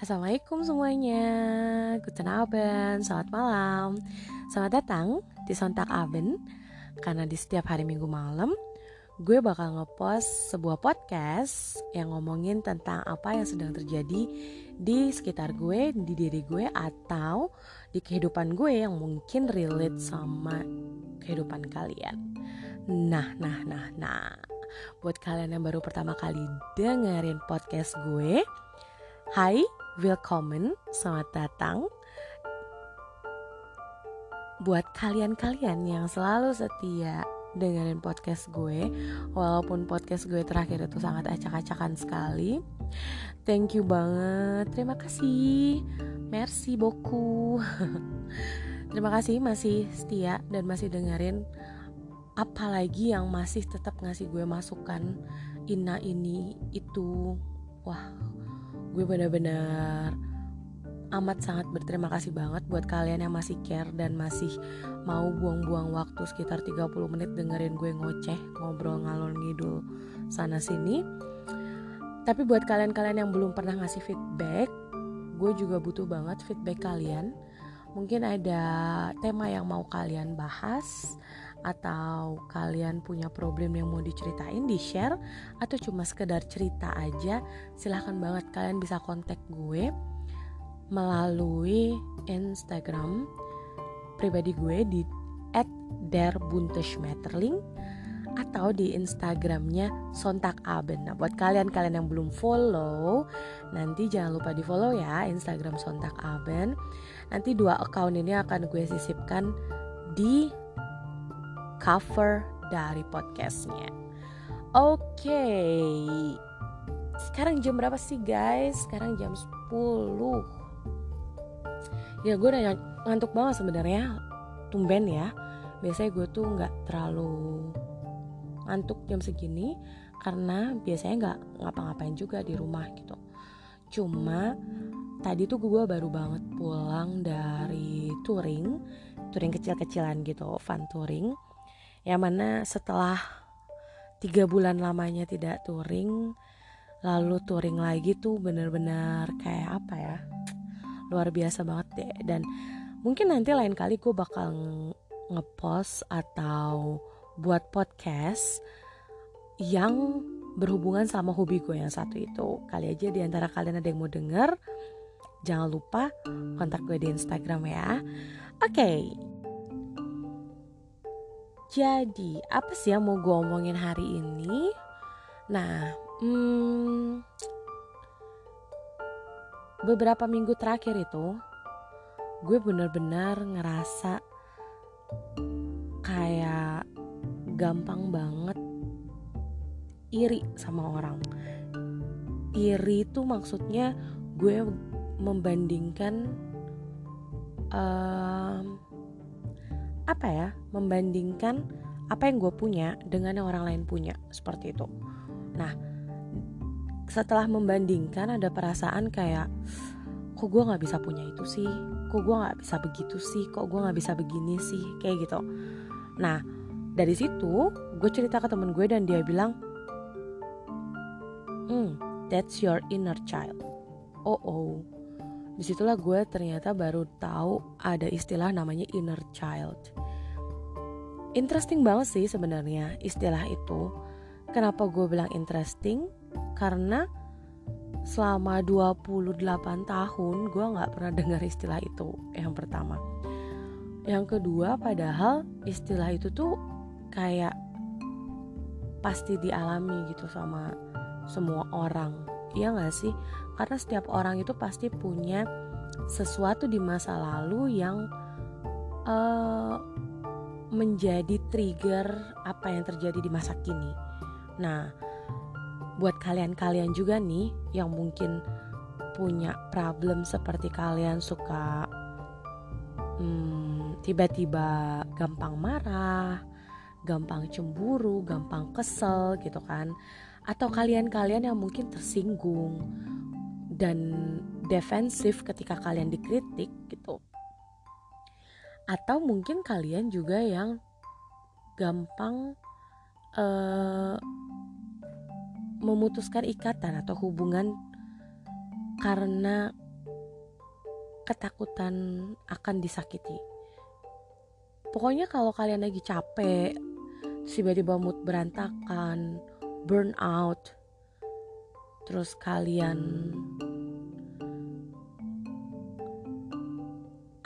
Assalamualaikum semuanya. Guten Abend, selamat malam. Selamat datang di Sontak Abend Karena di setiap hari minggu malam Gue bakal ngepost sebuah podcast Yang ngomongin tentang apa yang sedang terjadi Di sekitar gue, di diri gue Atau di kehidupan gue yang mungkin relate sama kehidupan kalian. Nah, nah, nah, nah. Buat kalian yang baru pertama kali dengerin podcast gue Hai, welcome, selamat datang. Buat kalian-kalian yang selalu setia dengerin podcast gue Walaupun podcast gue terakhir itu sangat acak-acakan sekali. Thank you banget, terima kasih. Merci boku Terima kasih masih setia dan masih dengerin. Apalagi yang masih tetap ngasih gue masukan ina ini itu. Wah gue benar-benar amat sangat berterima kasih banget buat kalian yang masih care dan masih mau buang-buang waktu sekitar 30 menit dengerin gue ngoceh ngobrol ngalor ngidul sana sini. Tapi buat kalian-kalian yang belum pernah ngasih feedback gue juga butuh banget feedback kalian. Mungkin ada tema yang mau kalian bahas atau kalian punya problem yang mau diceritain di share atau cuma sekedar cerita aja silahkan banget kalian bisa kontak gue melalui Instagram pribadi gue di @derbuntesmetterling atau di Instagramnya Sontak Aben. Nah buat kalian-kalian yang belum follow nanti jangan lupa di follow ya Instagram Sontak Aben. Nanti dua account ini akan gue sisipkan di cover dari podcastnya. Oke, okay. sekarang jam berapa sih guys? Sekarang jam 10 Ya gue udah ngantuk banget sebenarnya Tumben ya Biasanya gue tuh nggak terlalu ngantuk jam segini Karena biasanya nggak ngapa-ngapain juga di rumah gitu Cuma tadi tuh gue baru banget pulang dari touring Touring kecil-kecilan gitu, fun touring yang mana setelah tiga bulan lamanya tidak touring lalu touring lagi tuh bener-bener kayak apa ya luar biasa banget deh. Dan mungkin nanti lain kali gue bakal ngepost atau buat podcast yang berhubungan sama hobi gue yang satu itu. Kali aja di antara kalian ada yang mau denger jangan lupa kontak gue di Instagram ya. Oke. okay, jadi, apa sih yang mau gue omongin hari ini? Nah, hmm, beberapa minggu terakhir itu, gue bener-bener ngerasa kayak gampang banget iri sama orang. Iri itu maksudnya gue membandingkan um, apa ya membandingkan apa yang gue punya dengan yang orang lain punya seperti itu. Nah setelah membandingkan ada perasaan kayak kok gue nggak bisa punya itu sih? Kok gue nggak bisa begitu sih? Kok gue nggak bisa begini sih? Kayak gitu. Nah dari situ gue cerita ke temen gue dan dia bilang hmm that's your inner child. Oh oh di situlah gue ternyata baru tahu ada istilah namanya inner child interesting banget sih sebenarnya istilah itu. Kenapa gue bilang interesting? Karena selama 28 tahun gue nggak pernah dengar istilah itu yang pertama. Yang kedua padahal istilah itu tuh kayak pasti dialami gitu sama semua orang. Iya gak sih? Karena setiap orang itu pasti punya sesuatu di masa lalu yang uh, menjadi trigger apa yang terjadi di masa kini. Nah, buat kalian-kalian juga nih yang mungkin punya problem seperti kalian suka hmm, tiba-tiba gampang marah, gampang cemburu, gampang kesel gitu kan atau kalian-kalian yang mungkin tersinggung dan defensif ketika kalian dikritik gitu atau mungkin kalian juga yang gampang uh, memutuskan ikatan atau hubungan karena ketakutan akan disakiti. Pokoknya kalau kalian lagi capek, tiba-tiba mood berantakan, burn out, terus kalian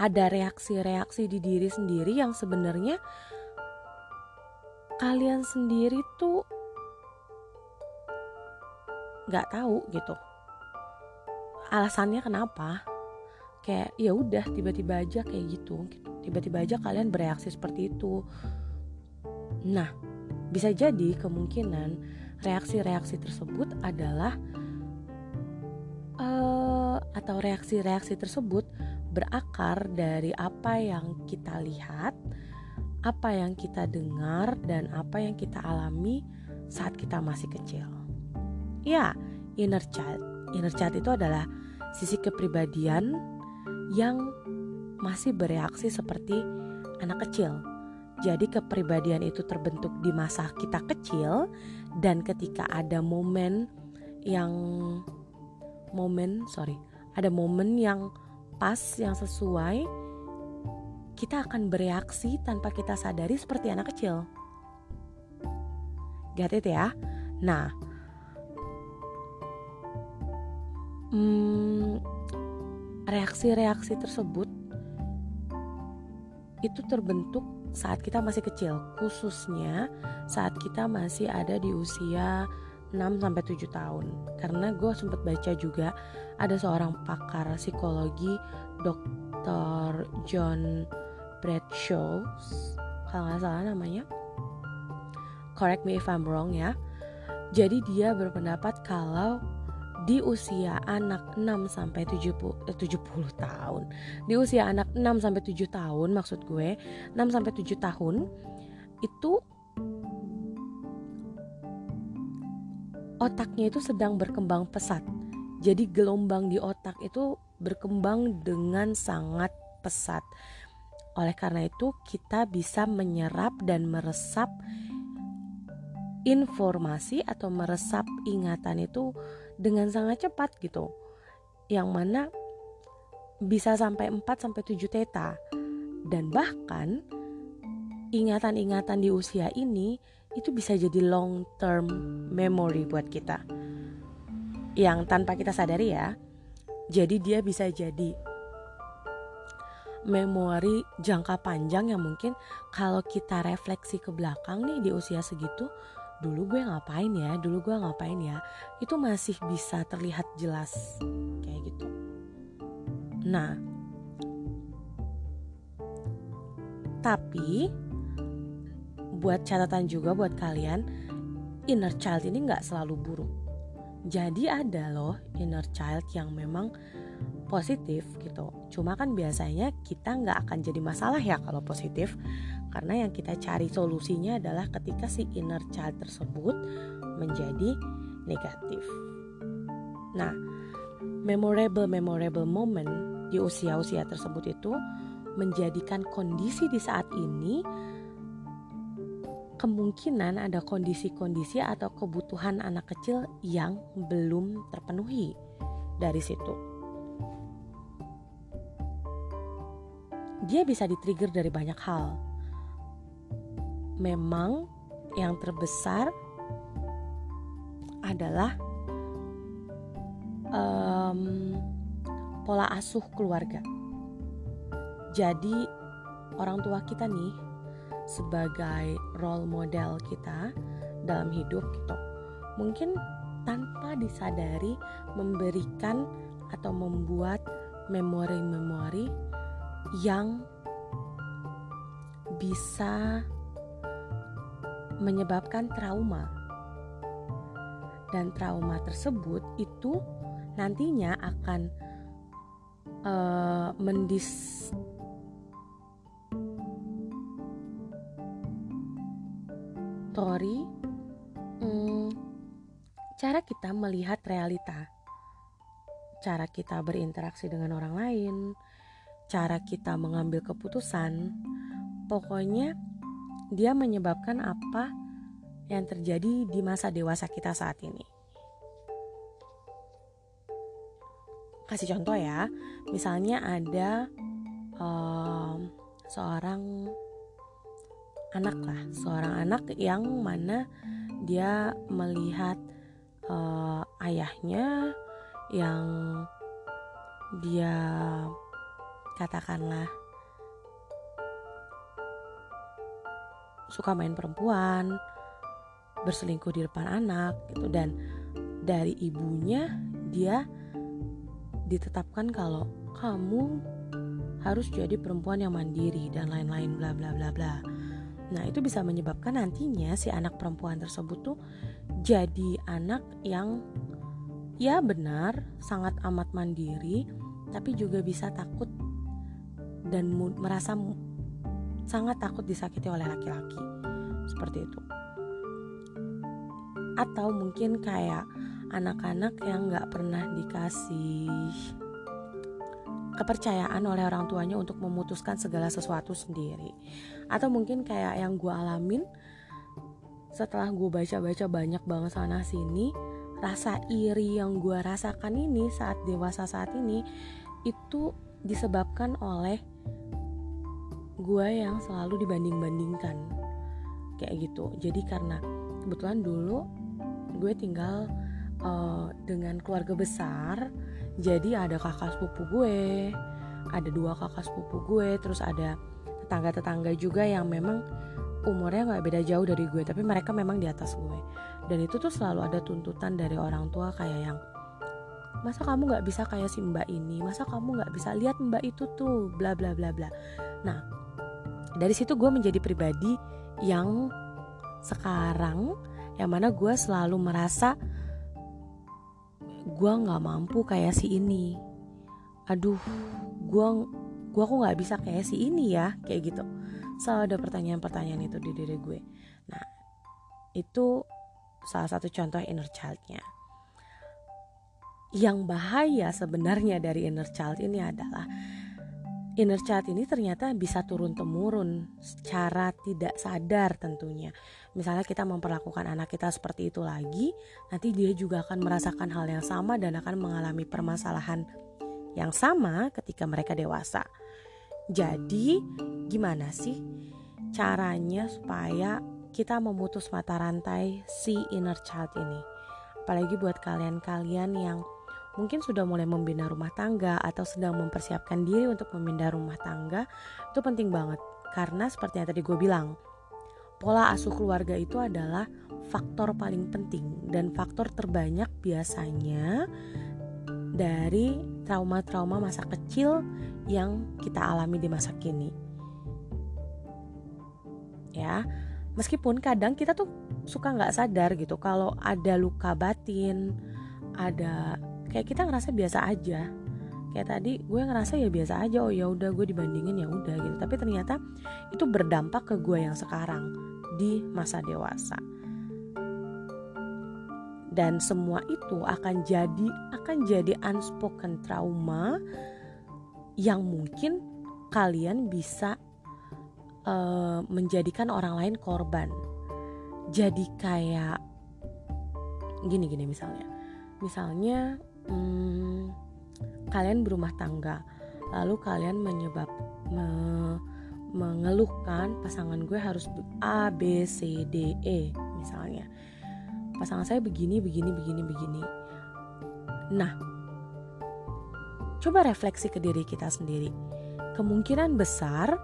ada reaksi-reaksi di diri sendiri yang sebenarnya kalian sendiri tuh nggak tahu gitu. Alasannya kenapa? Kayak ya udah tiba-tiba aja kayak gitu tiba-tiba aja kalian bereaksi seperti itu. Nah bisa jadi kemungkinan reaksi-reaksi tersebut adalah uh, atau reaksi-reaksi tersebut berakar dari apa yang kita lihat, apa yang kita dengar, dan apa yang kita alami saat kita masih kecil. Ya, inner child. Inner child itu adalah sisi kepribadian yang masih bereaksi seperti anak kecil. Jadi kepribadian itu terbentuk di masa kita kecil dan ketika ada momen yang momen sorry ada momen yang pas yang sesuai kita akan bereaksi tanpa kita sadari seperti anak kecil. Get it ya? Nah, hmm, reaksi-reaksi tersebut itu terbentuk saat kita masih kecil, khususnya saat kita masih ada di usia 6 sampai 7 tahun. Karena gue sempat baca juga ada seorang pakar psikologi Dr. John Bradshaw kalau nggak salah namanya. Correct me if I'm wrong ya. Jadi dia berpendapat kalau di usia anak 6 sampai 70 eh, 70 tahun. Di usia anak 6 sampai 7 tahun maksud gue, 6 sampai 7 tahun itu otaknya itu sedang berkembang pesat. Jadi gelombang di otak itu berkembang dengan sangat pesat. Oleh karena itu, kita bisa menyerap dan meresap informasi atau meresap ingatan itu dengan sangat cepat gitu. Yang mana bisa sampai 4 sampai 7 teta. Dan bahkan ingatan-ingatan di usia ini itu bisa jadi long term memory buat kita. Yang tanpa kita sadari ya. Jadi dia bisa jadi memori jangka panjang yang mungkin kalau kita refleksi ke belakang nih di usia segitu dulu gue ngapain ya dulu gue ngapain ya itu masih bisa terlihat jelas kayak gitu nah tapi buat catatan juga buat kalian inner child ini nggak selalu buruk. Jadi ada loh inner child yang memang positif gitu. Cuma kan biasanya kita nggak akan jadi masalah ya kalau positif. Karena yang kita cari solusinya adalah ketika si inner child tersebut menjadi negatif. Nah, memorable memorable moment di usia-usia tersebut itu menjadikan kondisi di saat ini kemungkinan ada kondisi-kondisi atau kebutuhan anak kecil yang belum terpenuhi dari situ. Dia bisa di-trigger dari banyak hal memang yang terbesar adalah um, pola asuh keluarga. Jadi orang tua kita nih sebagai role model kita dalam hidup gitu. Mungkin tanpa disadari memberikan atau membuat memori-memori yang bisa menyebabkan trauma. Dan trauma tersebut itu nantinya akan uh, mendis story hmm, cara kita melihat realita. Cara kita berinteraksi dengan orang lain cara kita mengambil keputusan. Pokoknya dia menyebabkan apa yang terjadi di masa dewasa kita saat ini. kasih contoh ya. Misalnya ada um, seorang anak lah seorang anak yang mana dia melihat uh, ayahnya yang dia katakanlah suka main perempuan berselingkuh di depan anak gitu dan dari ibunya dia ditetapkan kalau kamu harus jadi perempuan yang mandiri dan lain-lain bla bla bla bla. Nah, itu bisa menyebabkan nantinya si anak perempuan tersebut tuh jadi anak yang ya benar sangat amat mandiri tapi juga bisa takut dan merasa sangat takut disakiti oleh laki-laki. Seperti itu. Atau mungkin kayak anak-anak yang nggak pernah dikasih kepercayaan oleh orang tuanya untuk memutuskan segala sesuatu sendiri. Atau mungkin kayak yang gue alamin setelah gue baca-baca banyak banget sana sini rasa iri yang gue rasakan ini saat dewasa saat ini itu disebabkan oleh gue yang selalu dibanding-bandingkan. Kayak gitu. Jadi karena kebetulan dulu gue tinggal uh, dengan keluarga besar jadi ada kakak sepupu gue ada dua kakak sepupu gue terus ada tetangga-tetangga juga yang memang umurnya nggak beda jauh dari gue tapi mereka memang di atas gue. Dan itu tuh selalu ada tuntutan dari orang tua kayak yang masa kamu nggak bisa kayak si mbak ini? Masa kamu nggak bisa lihat mbak itu tuh? Bla bla bla bla. Nah dari situ gue menjadi pribadi yang sekarang yang mana gue selalu merasa gue nggak mampu kayak si ini. Aduh gue gue kok nggak bisa kayak si ini ya kayak gitu. Selalu ada pertanyaan-pertanyaan itu di diri gue. Nah itu salah satu contoh inner childnya. Yang bahaya sebenarnya dari inner child ini adalah inner child ini ternyata bisa turun temurun secara tidak sadar tentunya misalnya kita memperlakukan anak kita seperti itu lagi, nanti dia juga akan merasakan hal yang sama dan akan mengalami permasalahan yang sama ketika mereka dewasa. Jadi, gimana sih caranya supaya kita memutus mata rantai si inner child ini? Apalagi buat kalian-kalian yang mungkin sudah mulai membina rumah tangga atau sedang mempersiapkan diri untuk memindah rumah tangga, itu penting banget. Karena seperti yang tadi gue bilang, pola asuh keluarga itu adalah faktor paling penting dan faktor terbanyak biasanya dari trauma-trauma masa kecil yang kita alami di masa kini. Ya, meskipun kadang kita tuh suka nggak sadar gitu kalau ada luka batin, ada kayak kita ngerasa biasa aja. Kayak tadi gue ngerasa ya biasa aja, oh ya udah gue dibandingin ya udah gitu. Tapi ternyata itu berdampak ke gue yang sekarang di masa dewasa. Dan semua itu akan jadi akan jadi unspoken trauma yang mungkin kalian bisa uh, menjadikan orang lain korban. Jadi kayak gini-gini misalnya. Misalnya hmm, kalian berumah tangga, lalu kalian menyebab me, mengeluhkan pasangan gue harus A, B, C, D, E misalnya. Pasangan saya begini, begini, begini, begini. Nah, coba refleksi ke diri kita sendiri. Kemungkinan besar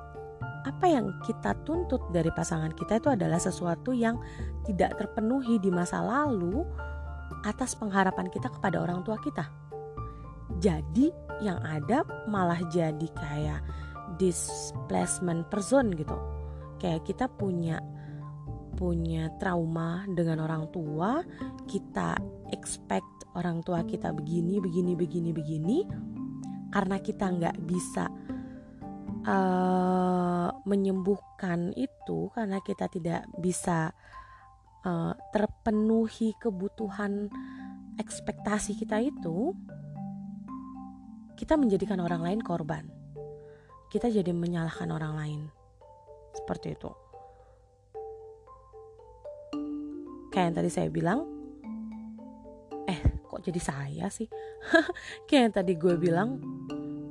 apa yang kita tuntut dari pasangan kita itu adalah sesuatu yang tidak terpenuhi di masa lalu atas pengharapan kita kepada orang tua kita. Jadi yang ada malah jadi kayak displacement person gitu. Kayak kita punya punya trauma dengan orang tua kita expect orang tua kita begini begini begini begini karena kita nggak bisa uh, menyembuhkan itu karena kita tidak bisa uh, terpenuhi kebutuhan ekspektasi kita itu kita menjadikan orang lain korban kita jadi menyalahkan orang lain. Seperti itu. Kayak yang tadi saya bilang, eh kok jadi saya sih kayak yang tadi gue bilang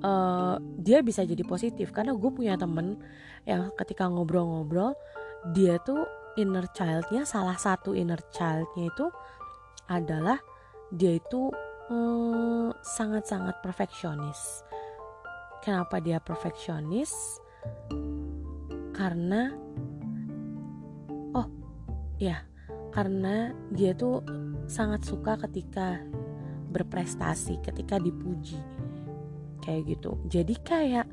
uh, dia bisa jadi positif karena gue punya temen yang ketika ngobrol-ngobrol dia tuh inner childnya salah satu inner childnya itu adalah dia itu eh, sangat-sangat perfeksionis. Kenapa dia perfeksionis? Karena oh ya karena dia tuh sangat suka ketika berprestasi, ketika dipuji kayak gitu. Jadi kayak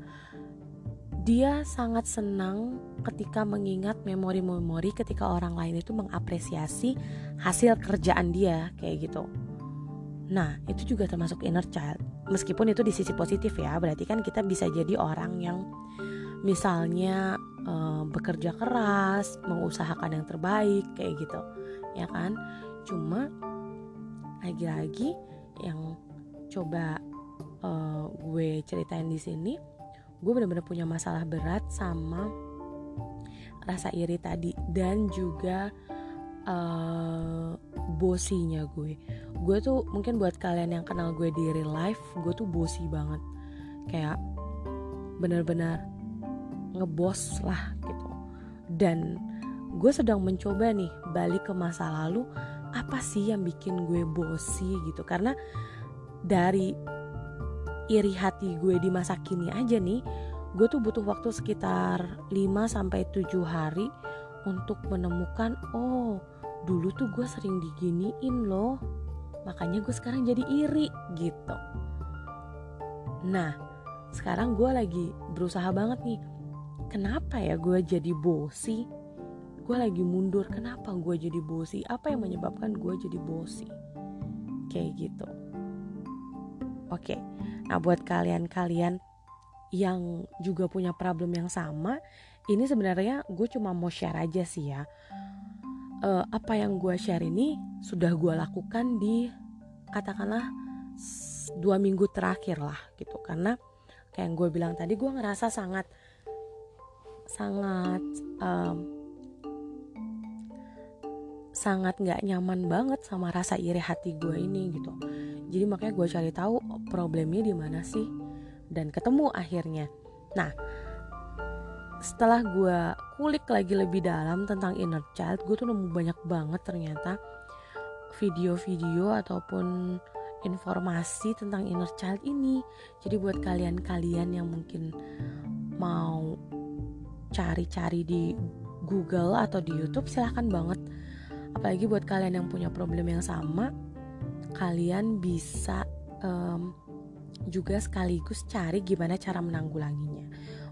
dia sangat senang ketika mengingat memori-memori ketika orang lain itu mengapresiasi hasil kerjaan dia kayak gitu. Nah, itu juga termasuk inner child. Meskipun itu di sisi positif ya, berarti kan kita bisa jadi orang yang misalnya e, bekerja keras, mengusahakan yang terbaik kayak gitu. Ya kan? Cuma lagi-lagi yang coba e, gue ceritain di sini gue bener-bener punya masalah berat sama rasa iri tadi dan juga uh, bosinya gue. Gue tuh mungkin buat kalian yang kenal gue di real life gue tuh bosi banget. Kayak bener-bener ngebos lah gitu. Dan gue sedang mencoba nih balik ke masa lalu apa sih yang bikin gue bosi gitu? Karena dari iri hati gue di masa kini aja nih gue tuh butuh waktu sekitar 5 sampai 7 hari untuk menemukan oh dulu tuh gue sering diginiin loh. Makanya gue sekarang jadi iri gitu. Nah sekarang gue lagi berusaha banget nih. Kenapa ya gue jadi bosi? Gue lagi mundur kenapa gue jadi bosi? Apa yang menyebabkan gue jadi bosi? Kayak gitu. Oke Nah, buat kalian-kalian yang juga punya problem yang sama, ini sebenarnya gue cuma mau share aja sih ya. Uh, apa yang gue share ini sudah gue lakukan di katakanlah dua minggu terakhir lah gitu. Karena kayak yang gue bilang tadi gue ngerasa sangat sangat um, sangat nggak nyaman banget sama rasa iri hati gue ini gitu. Jadi makanya gue cari tahu problemnya di mana sih dan ketemu akhirnya. Nah setelah gue kulik lagi lebih dalam tentang inner child gue tuh nemu banyak banget ternyata video-video ataupun informasi tentang inner child ini. Jadi buat kalian-kalian yang mungkin mau cari-cari di Google atau di YouTube silahkan banget. Apalagi buat kalian yang punya problem yang sama kalian bisa um, juga sekaligus cari gimana cara menanggulanginya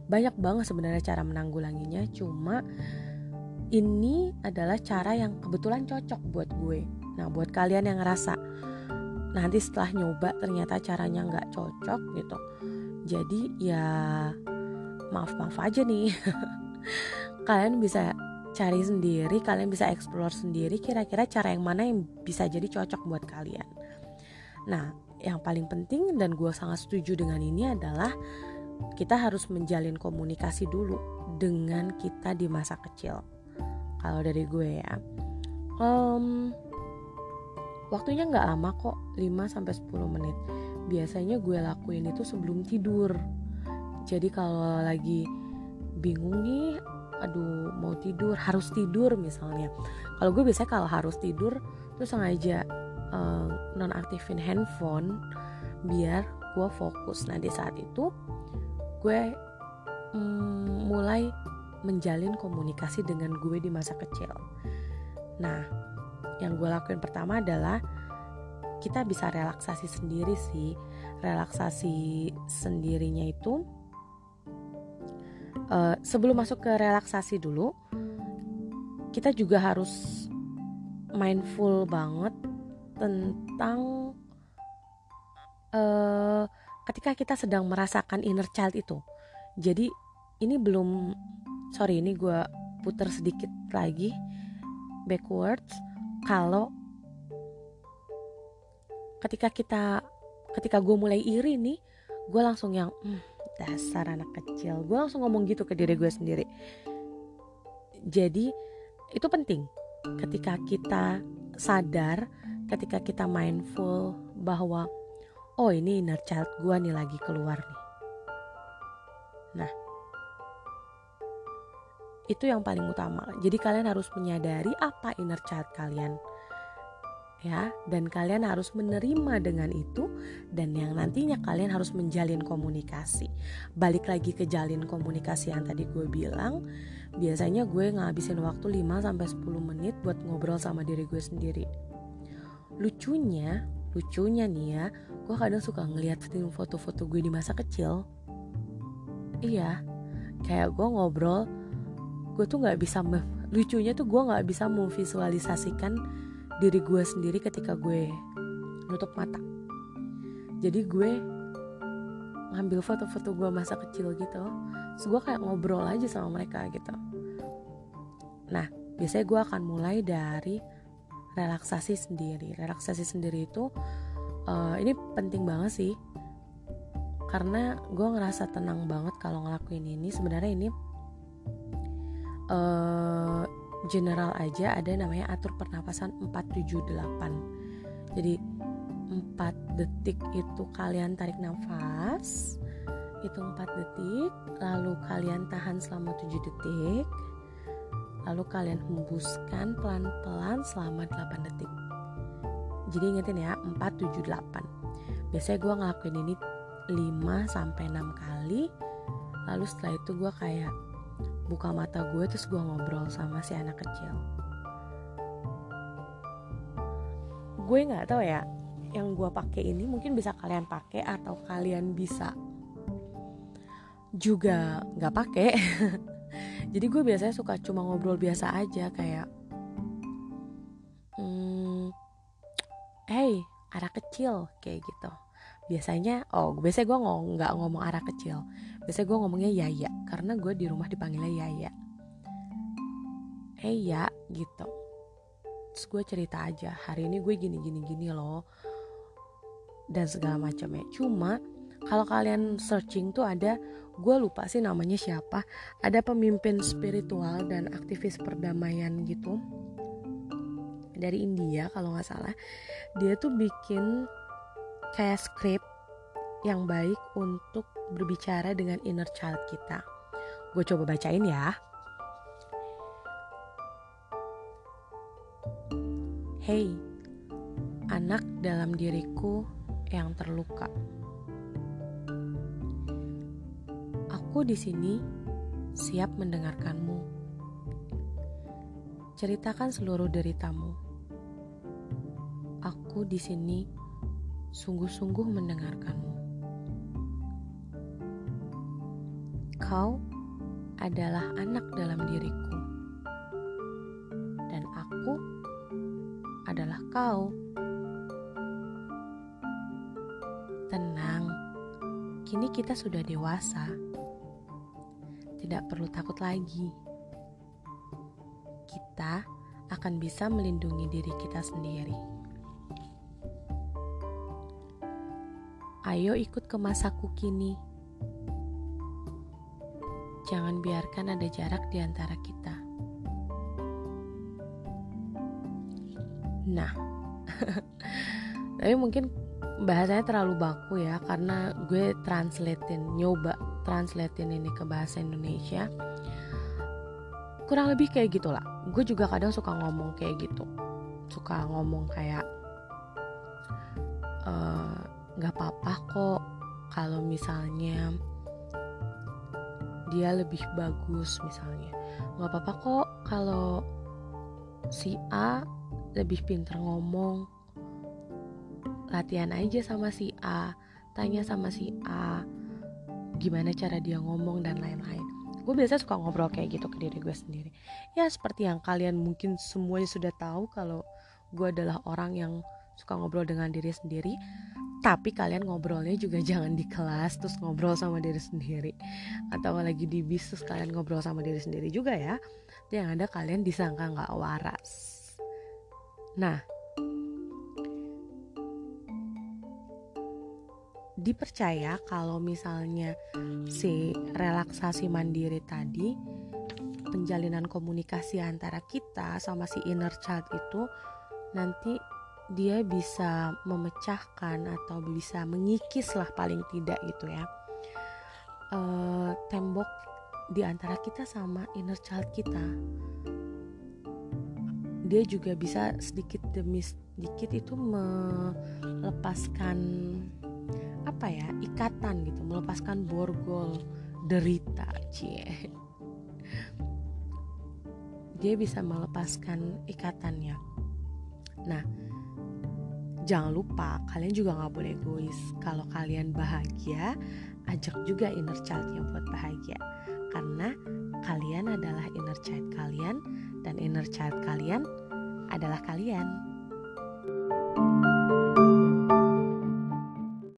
banyak banget sebenarnya cara menanggulanginya cuma ini adalah cara yang kebetulan cocok buat gue nah buat kalian yang ngerasa nanti setelah nyoba ternyata caranya nggak cocok gitu jadi ya maaf maaf aja nih kalian bisa cari sendiri, kalian bisa explore sendiri kira-kira cara yang mana yang bisa jadi cocok buat kalian. Nah, yang paling penting dan gue sangat setuju dengan ini adalah kita harus menjalin komunikasi dulu dengan kita di masa kecil. Kalau dari gue ya, um, waktunya nggak lama kok, 5 sampai 10 menit. Biasanya gue lakuin itu sebelum tidur. Jadi kalau lagi bingung nih aduh mau tidur harus tidur misalnya kalau gue biasanya kalau harus tidur terus sengaja uh, nonaktifin handphone biar gue fokus nah di saat itu gue mm, mulai menjalin komunikasi dengan gue di masa kecil. Nah yang gue lakuin pertama adalah kita bisa relaksasi sendiri sih. Relaksasi sendirinya itu uh, sebelum masuk ke relaksasi dulu kita juga harus mindful banget tentang uh, ketika kita sedang merasakan inner child itu. Jadi ini belum sorry ini gue putar sedikit lagi backwards. Kalau ketika kita ketika gue mulai iri nih gue langsung yang hmm, dasar anak kecil. Gue langsung ngomong gitu ke diri gue sendiri. Jadi itu penting. Ketika kita sadar ketika kita mindful bahwa oh ini inner child gue nih lagi keluar nih. Nah, itu yang paling utama. Jadi kalian harus menyadari apa inner child kalian. Ya, dan kalian harus menerima dengan itu dan yang nantinya kalian harus menjalin komunikasi. Balik lagi ke jalin komunikasi yang tadi gue bilang, biasanya gue ngabisin waktu 5 sampai 10 menit buat ngobrol sama diri gue sendiri. Lucunya, lucunya nih ya, gue kadang suka ngeliat foto-foto gue di masa kecil. Iya, kayak gue ngobrol gue tuh nggak bisa lucunya tuh gue nggak bisa memvisualisasikan diri gue sendiri ketika gue nutup mata jadi gue ngambil foto-foto gue masa kecil gitu terus gue kayak ngobrol aja sama mereka gitu nah biasanya gue akan mulai dari relaksasi sendiri. Relaksasi sendiri itu uh, ini penting banget sih. Karena gue ngerasa tenang banget kalau ngelakuin ini. Sebenarnya ini uh, general aja ada namanya atur pernapasan 478 jadi 4 detik itu kalian tarik nafas itu 4 detik lalu kalian tahan selama 7 detik lalu kalian hembuskan pelan-pelan selama 8 detik. Jadi ingetin ya 478 biasanya gue ngelakuin ini 5 sampai 6 kali. Lalu setelah itu gue kayak buka mata gue terus gue ngobrol sama si anak kecil. Gue nggak tahu ya yang gue pakai ini mungkin bisa kalian pakai atau kalian bisa juga nggak pakai jadi gue biasanya suka cuma ngobrol biasa aja kayak hmm, hey anak kecil kayak gitu. Biasanya oh biasanya gue nggak ngomong arah kecil. Biasanya gue ngomongnya Yaya karena gue di rumah dipanggilnya Yaya. Eh ya gitu. Terus gue cerita aja hari ini gue gini gini gini loh dan segala macam ya cuma kalau kalian searching tuh ada gue lupa sih namanya siapa ada pemimpin spiritual dan aktivis perdamaian gitu dari India kalau nggak salah dia tuh bikin kayak script yang baik untuk berbicara dengan inner child kita. Gue coba bacain ya. Hey, anak dalam diriku yang terluka. Aku di sini siap mendengarkanmu. Ceritakan seluruh deritamu. Aku di sini sungguh-sungguh mendengarkanmu. Kau adalah anak dalam diriku, dan aku adalah kau. Tenang, kini kita sudah dewasa, tidak perlu takut lagi. Kita akan bisa melindungi diri kita sendiri. Ayo ikut ke masaku kini. Jangan biarkan ada jarak di antara kita. Nah, tapi mungkin bahasanya terlalu baku ya karena gue translatein, nyoba translatein ini ke bahasa Indonesia. Kurang lebih kayak gitulah. Gue juga kadang suka ngomong kayak gitu, suka ngomong kayak uh, nggak apa-apa kok kalau misalnya dia lebih bagus misalnya nggak apa-apa kok kalau si A lebih pinter ngomong latihan aja sama si A tanya sama si A gimana cara dia ngomong dan lain-lain. Gue biasa suka ngobrol kayak gitu ke diri gue sendiri. Ya seperti yang kalian mungkin semuanya sudah tahu kalau gue adalah orang yang suka ngobrol dengan diri sendiri tapi kalian ngobrolnya juga jangan di kelas terus ngobrol sama diri sendiri. Atau lagi di bis terus kalian ngobrol sama diri sendiri juga ya. Yang ada kalian disangka nggak waras. Nah dipercaya kalau misalnya si relaksasi mandiri tadi penjalinan komunikasi antara kita sama si inner child itu nanti dia bisa memecahkan atau bisa mengikis lah paling tidak gitu ya. Uh, tembok di antara kita sama inner child kita. Dia juga bisa sedikit demi sedikit itu melepaskan apa ya ikatan gitu melepaskan borgol derita cie. Dia bisa melepaskan ikatannya. Nah jangan lupa kalian juga nggak boleh egois. Kalau kalian bahagia ajak juga inner childnya buat bahagia. Karena kalian adalah inner child kalian dan inner child kalian adalah kalian.